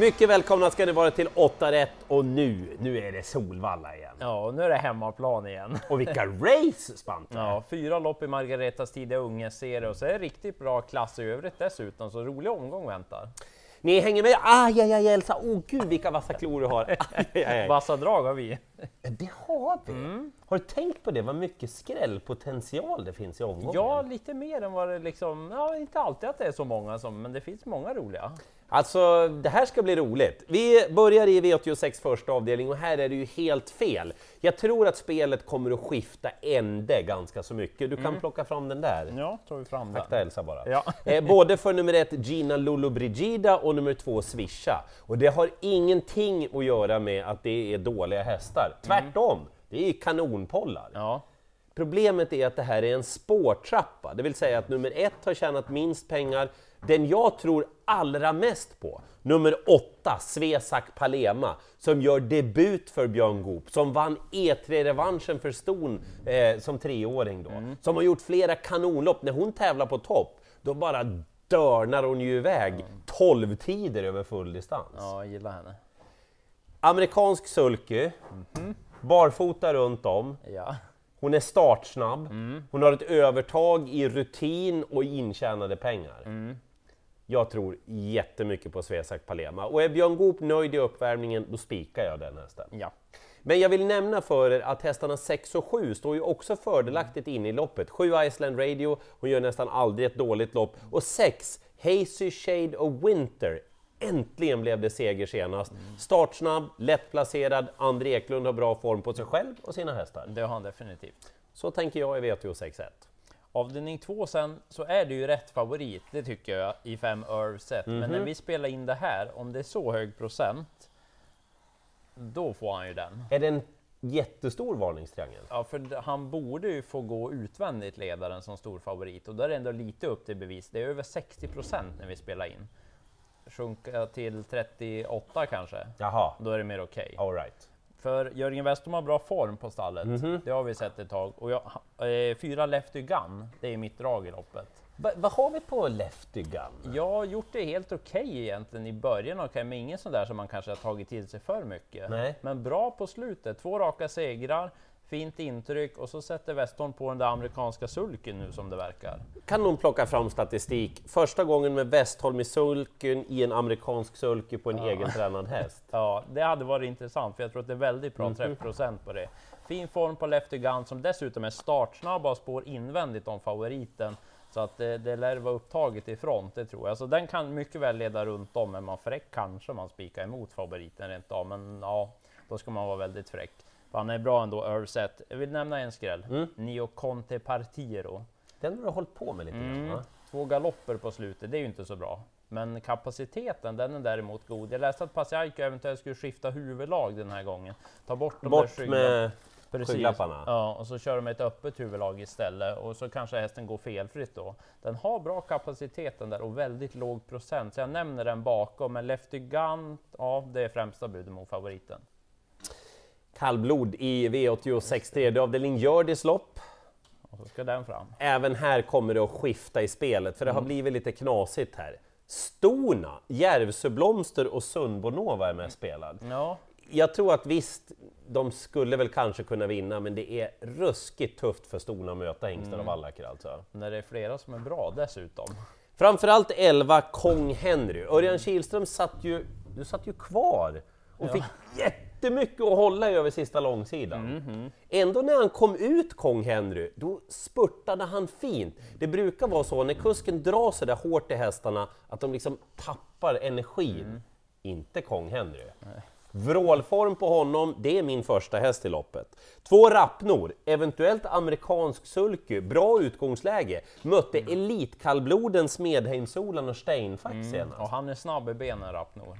Mycket välkomna ska ni vara till 8 rätt och nu, nu är det Solvalla igen. Ja, och nu är det hemmaplan igen. Och vilka race Spante! Ja, fyra lopp i Margaretas tidiga unge-serie och så är det riktigt bra klass i övrigt dessutom, så rolig omgång väntar. Ni hänger med? Aj, aj, aj, Elsa! Åh oh, gud vilka vassa klor du har! Aj, aj, aj. Vassa drag har vi. Det har vi! Mm. Har du tänkt på det, vad mycket skrällpotential det finns i omgången? Ja, lite mer än vad det liksom, ja inte alltid att det är så många som, men det finns många roliga. Alltså, det här ska bli roligt. Vi börjar i V86 första avdelning och här är det ju helt fel. Jag tror att spelet kommer att skifta ände ganska så mycket. Du kan mm. plocka fram den där. Ja, tar vi fram Akta Elsa bara. Ja. Eh, både för nummer ett Gina Lollobrigida och nummer två Swisha. Och det har ingenting att göra med att det är dåliga hästar. Mm. Tvärtom, mm. det är kanonpollar. Ja. Problemet är att det här är en spårtrappa, det vill säga att nummer ett har tjänat minst pengar, den jag tror allra mest på, nummer åtta, Svesak Palema, som gör debut för Björn Goop, som vann E3-revanschen för Ston eh, som treåring då, mm. som har gjort flera kanonlopp. När hon tävlar på topp, då bara dörnar hon ju iväg mm. 12 tider över full distans. Ja, jag gillar henne. Amerikansk sulky, mm barfota runt om. Ja. Hon är startsnabb, mm. hon har ett övertag i rutin och intjänade pengar. Mm. Jag tror jättemycket på Svesak Palema och är Björn Goop nöjd i uppvärmningen, då spikar jag den hästen. Ja. Men jag vill nämna för er att hästarna 6 och 7 står ju också fördelaktigt in i loppet. 7 Iceland Radio, hon gör nästan aldrig ett dåligt lopp. Och 6 Hazy Shade of Winter, äntligen blev det seger senast. Startsnabb, lättplacerad, André Eklund har bra form på sig själv och sina hästar. Det har han definitivt. Så tänker jag i VTO 6-1. Avdelning 2 sen så är det ju rätt favorit, det tycker jag, i 5 Irv set. Mm -hmm. Men när mhm. vi spelar in det här, om det är så hög procent, då får han ju den. Är det en jättestor varningstriangel? Ja, för han borde ju få gå utvändigt ledaren som stor favorit och då är det ändå lite upp till bevis. Det är över 60 procent när vi spelar in. Sjunka till 38 kanske. Jaha. Då är det mer okej. Okay. All right. För Jörgen Westholm har bra form på stallet, mm -hmm. det har vi sett ett tag. Och jag, eh, fyra Lefty Gun, det är mitt drag i loppet. Va, vad har vi på Lefty Gun? Jag har gjort det helt okej okay egentligen i början, okay, men ingen sån där som man kanske har tagit till sig för mycket. Nej. Men bra på slutet, två raka segrar, fint intryck och så sätter Westholm på den där amerikanska sulken nu som det verkar. Kan någon plocka fram statistik? Första gången med Westholm i sulken i en amerikansk sulke på en ja. egen tränad häst. Ja, det hade varit intressant för jag tror att det är väldigt bra mm. träffprocent på det. Fin form på Lefty Gun som dessutom är startsnabb och spår invändigt om favoriten. Så att det, det lär vara upptaget i front, det tror jag. Så den kan mycket väl leda runt om, men man fräck kanske man spikar emot favoriten rent av. Men ja, då ska man vara väldigt fräck. Han är bra ändå, Urset. Jag vill nämna en skräll. Mm. Nio Conte Partiro. Den har du hållit på med lite mm. grann, Två galopper på slutet, det är ju inte så bra. Men kapaciteten, den är däremot god. Jag läste att Pasiaiko eventuellt skulle skifta huvudlag den här gången. Ta bort de bort där med skygglapparna. Ja, och så kör de ett öppet huvudlag istället och så kanske hästen går felfritt då. Den har bra kapaciteten där och väldigt låg procent, så jag nämner den bakom. Men Lefty Gun, ja, det är främsta budet mot favoriten kallblod i V86 tredje avdelning Hjördis lopp. Och så ska den fram. Även här kommer det att skifta i spelet, för det har mm. blivit lite knasigt här. Stona, Järvsöblomster och Sundbonova är med spelad. Ja. Jag tror att visst, de skulle väl kanske kunna vinna, men det är ruskigt tufft för Stona att möta Hingstar mm. och Wallacker alltså. När det är flera som är bra dessutom. Framförallt 11 Kong Henry. Örjan Kihlström satt ju, du satt ju kvar och ja. fick jätte jättemycket att hålla i över sista långsidan. Mm -hmm. Ändå när han kom ut, Kong Henry, då spurtade han fint. Det brukar vara så när kusken drar så där hårt i hästarna att de liksom tappar energin. Mm. Inte Kong Henry. Nej. Vrålform på honom, det är min första häst i loppet. Två Rappnor, eventuellt amerikansk sulky, bra utgångsläge. Mötte mm. elitkallbloden Smedheimsolan och Steinfack mm. senast. Och han är snabb i benen, Rappnor.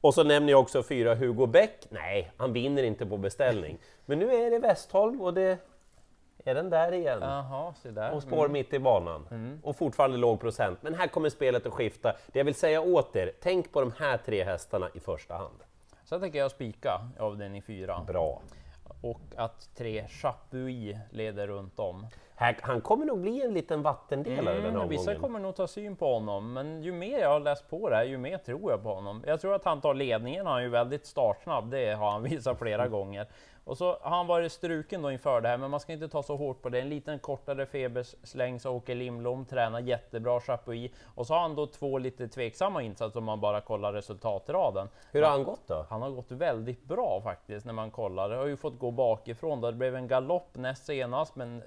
Och så nämner jag också fyra Hugo Bäck. Nej, han vinner inte på beställning. Men nu är det Westholm och det är den där igen. Jaha, så där. Och spår mm. mitt i banan. Mm. Och fortfarande låg procent. Men här kommer spelet att skifta. Det jag vill säga åt er, tänk på de här tre hästarna i första hand. Så tänker jag spika avdelning fyra. Bra. Och att tre Chapuis leder runt om. Här, han kommer nog bli en liten vattendelare den här Mm, vissa omgången. kommer nog ta syn på honom, men ju mer jag har läst på det här, ju mer tror jag på honom. Jag tror att han tar ledningen, han är ju väldigt startsnabb, det har han visat flera Mm. gånger. Och så har han varit struken då inför det här, men man ska inte ta så hårt på det. En liten kortare febersläng så Åke Lindblom tränar jättebra Chapuis. Och så har han då två lite tveksamma insatser om man bara kollar resultatraden. Hur har han gått då? Han har gått väldigt bra faktiskt när man kollar. Det har ju fått gå bakifrån. Det blev en galopp näst senast, men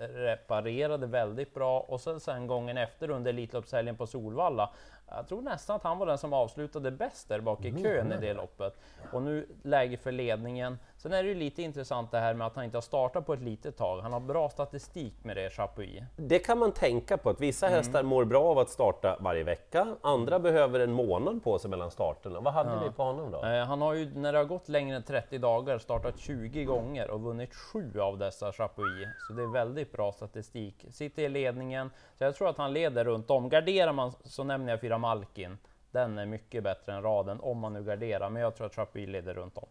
reparerade väldigt bra. Och sen, sen gången efter under Elitloppshelgen på Solvalla. Jag tror nästan att han var den som avslutade bäst där bak i kön i det loppet. Och nu läge för ledningen. Sen är det ju lite intressant det här med att han inte har startat på ett litet tag. Han har bra statistik med det, Chapuis. Det kan man tänka på, att vissa Mm. hästar mår bra av att starta varje vecka, andra behöver en månad på sig mellan starterna. Vad hade vi på honom då? Eh, Han har ju, när det har gått längre än 30 dagar, startat 20 gånger och vunnit 7 av dessa Chapuis. Så det är väldigt bra statistik. Sitter i ledningen, så jag tror att han leder runt om. Garderar man så nämner jag fyra Malkin. Den är mycket bättre än raden om man nu garderar, men jag tror att Chapuis leder runt om.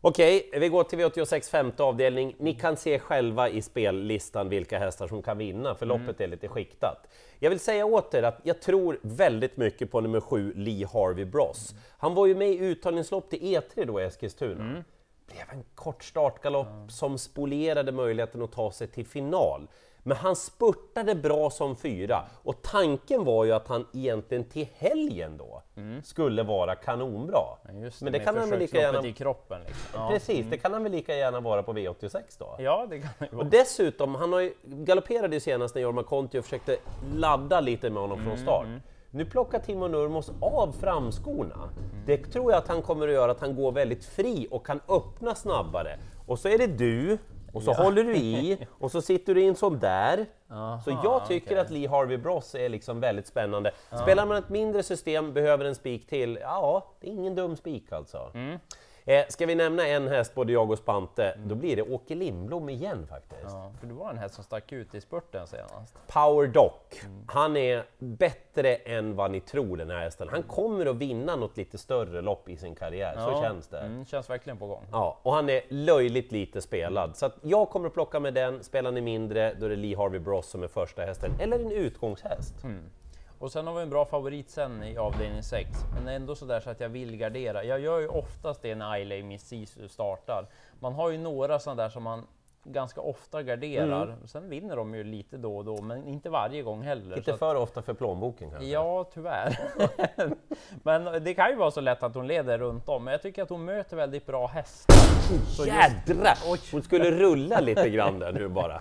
Okej, vi går till V86 femte avdelning. Ni kan se själva i spellistan vilka hästar som kan vinna, för loppet är lite skiktat. Jag vill säga åt er att jag tror väldigt mycket på nummer sju, Lee Harvey Bross. Han var ju med i uttagningslopp till E3 då i Eskilstuna. Blev en kort startgalopp som spolierade möjligheten att ta sig till final. Men han spurtade bra som fyra och tanken var ju att han egentligen till helgen då skulle vara kanonbra. Men Just Men det kan han väl lika gärna... i kroppen. Liksom. Ja. Precis, det kan han väl lika gärna vara på V86 då? ja, det kan det ju Och vara. dessutom, han har ju galopperade ju senast när Jorma Kontio försökte ladda lite med honom från start. Nu plockar Timo Nurmos av framskorna. Det tror jag att han kommer att göra att han går väldigt fri och kan öppna snabbare. Och så är det du, och så håller du i, och så sitter du i en sån där. så jag tycker okej. att Lee Harvey Bross är liksom väldigt spännande. Spelar man ett mindre system, behöver en spik till, ja, det är ingen dum spik alltså. Eh, ska vi nämna en häst, både jag och Spante, då blir det Åke Lindblom igen faktiskt. Ja, för det var en häst som stack ut i spurten senast. Power Doc, han är bättre än vad ni tror den här hästen. Han kommer att vinna något lite större lopp i sin karriär, så Ja, känns det. Mm, känns verkligen på gång. Ja, och han är löjligt lite spelad. Så att jag kommer att plocka med den, spelar ni mindre, då är det Lee Harvey Bross som är första hästen, eller en utgångshäst. Och sen har vi en bra favorit sen i avdelning 6, men ändå sådär så att jag vill gardera. Jag gör ju oftast det när Ailey Miss Sisu startar. Man har ju några sådana där som man ganska ofta garderar. Mm. Sen vinner de ju lite då och då, men inte varje gång heller. Lite Så att, för ofta för plånboken kanske. ja, tyvärr. men det kan ju vara så lätt att hon leder runt om, men jag tycker att hon möter väldigt bra hästar. Så just- Jädra! Hon skulle rulla lite grann där nu bara.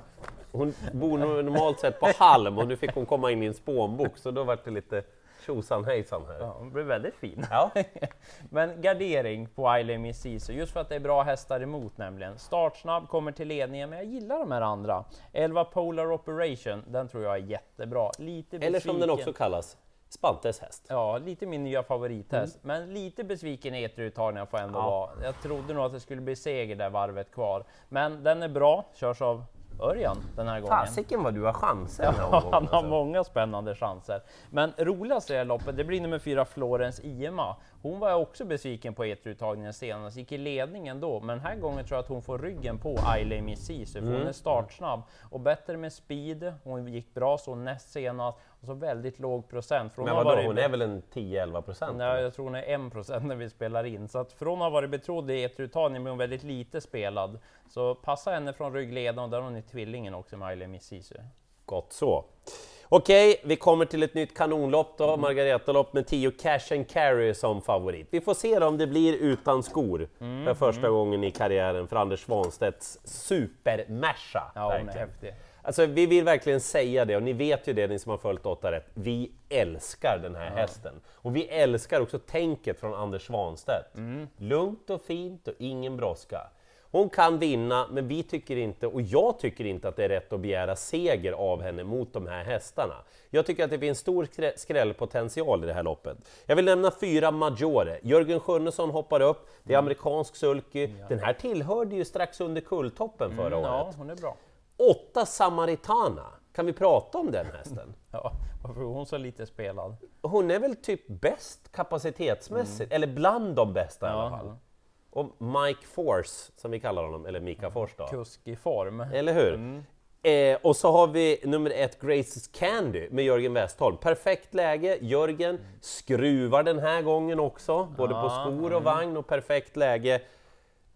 Hon bor normalt sett på halm och nu fick hon komma in i en spånbok så då var det lite tjosan hejsan här. Ja, hon blir väldigt fin. Ja. Men gardering på Ailey Miss Sisu, just för att det är bra hästar emot nämligen. Startsnabb, kommer till ledningen, men jag gillar de här andra. 11 Polar Operation, den tror jag är jättebra. Lite Eller som den besviken. också kallas, Spantes häst. Ja, lite min nya favorithäst, men lite besviken i E3-uttagningen får jag ändå Ja. vara. Jag trodde nog att det skulle bli seger där varvet kvar. Men den är bra, körs av Örjan den här gången. Fasiken vad du har chanser den här Ja, omgången, han har alltså. många spännande chanser. Men roligast i det här loppet, det blir nummer fyra Florens Iema. Hon var jag också besviken på E3-uttagningen senast, gick i ledningen då, men den här gången tror jag att hon får ryggen på Ailey Missisu, för Mm. hon är startsnabb och bättre med speed. Hon gick bra så näst senast och så väldigt låg procent. För hon Men vadå, varit- hon är väl en 10-11 procent? Nej, jag tror hon är 1% när vi spelar in. Så att från att ha varit betrodd i E3-uttagningen blir hon väldigt lite spelad. Så passa henne från ryggledaren och där har hon i tvillingen också med Ailey Missisu. Gott så. Okej, vi kommer till ett nytt kanonlopp då, Margaretalopp med 10 Cash and Carry som favorit. Vi får se om det blir utan skor för första gången i karriären för Anders Svanstedts supermersa. Ja, hon är häftig. Alltså, vi vill verkligen säga det, och ni vet ju det ni som har följt 8 rätt. Vi älskar den här hästen. Och vi älskar också tänket från Anders Svanstedt. Lugnt och fint och ingen brådska. Hon kan vinna, men vi tycker inte, och jag tycker inte att det är rätt att begära seger av henne mot de här hästarna. Jag tycker att det finns stor skrä- skrällpotential i det här loppet. Jag vill nämna fyra Maggiore. Jörgen Sjunnesson hoppar upp, det är amerikansk sulky. Den här tillhörde ju strax under kulltoppen förra Mm, Ja, året. hon är bra. Åtta Samaritana. Kan vi prata om den hästen? Ja, varför är hon så lite spelad? Hon är väl typ bäst kapacitetsmässigt, eller bland de bästa i alla Ja. fall. Och Mike Force, som vi kallar honom, eller Mika Force då. Kusk i form. Eller hur? Eh, och så har vi nummer ett, Graces Candy med Jörgen Westholm. Perfekt läge, Jörgen skruvar den här gången också, både på Ja, skor och vagn och perfekt läge.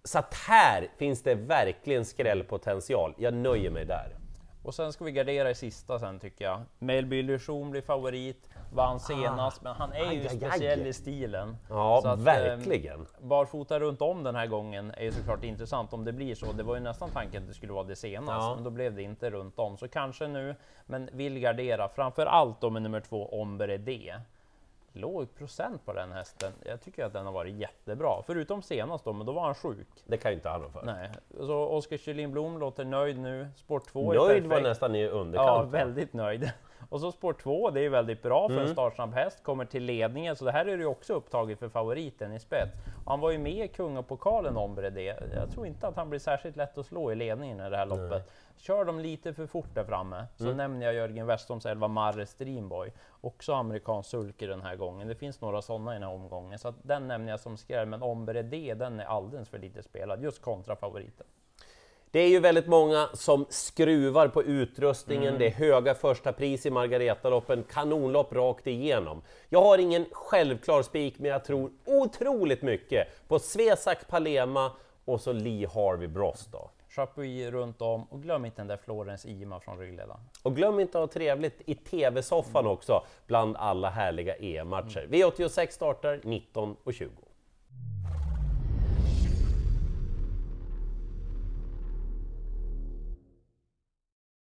Så att här finns det verkligen skrällpotential. Jag nöjer mig där. Och sen ska vi gardera i sista sen tycker jag. Melby Illusion blir favorit, vann senast, men han är ju Aj, speciell i stilen. Ja, att, eh, verkligen. Barfota runt om den här gången är ju såklart intressant om det blir så. Det var ju nästan tanken att det skulle vara det senast, Ja. men då blev det inte runt om. Så kanske nu, men vill gardera. Framför allt då med nummer två, Ombre D. Låg procent på den hästen. Jag tycker att den har varit jättebra, förutom senast då, men då var han sjuk. Det kan ju inte han rå för. Nej, så Oskar Kjellin Blom låter nöjd nu. Sport 2 är Nöjd var nästan i underkant. Ja, väldigt nöjd. Och så spår 2, det är väldigt bra för Mm. en startsnabb häst, kommer till ledningen, så det här är ju också upptaget för favoriten i spets. Och han var ju med i kungapokalen Ombre det. Jag tror inte att han blir särskilt lätt att slå i ledningen i det här loppet. Kör de lite för fort där framme, så Mm. nämner jag Jörgen Westholms 11 Marre Streamboy. Också amerikansk sulky den här gången. Det finns några sådana i den här omgången, så den nämner jag som skräll. Men Ombre D, den är alldeles för lite spelad, just kontra favoriten. Det är ju väldigt många som skruvar på utrustningen, det är höga första pris i Margaretaloppen, kanonlopp rakt igenom. Jag har ingen självklar spik, men jag tror otroligt mycket på Svesak Palema och så Lee Harvey Bross då. Chapuis runt om och glöm inte den där Florens Ima från ryggledaren. Och glöm inte att ha trevligt i TV-soffan också, bland alla härliga EM-matcher. V86 startar 19.20.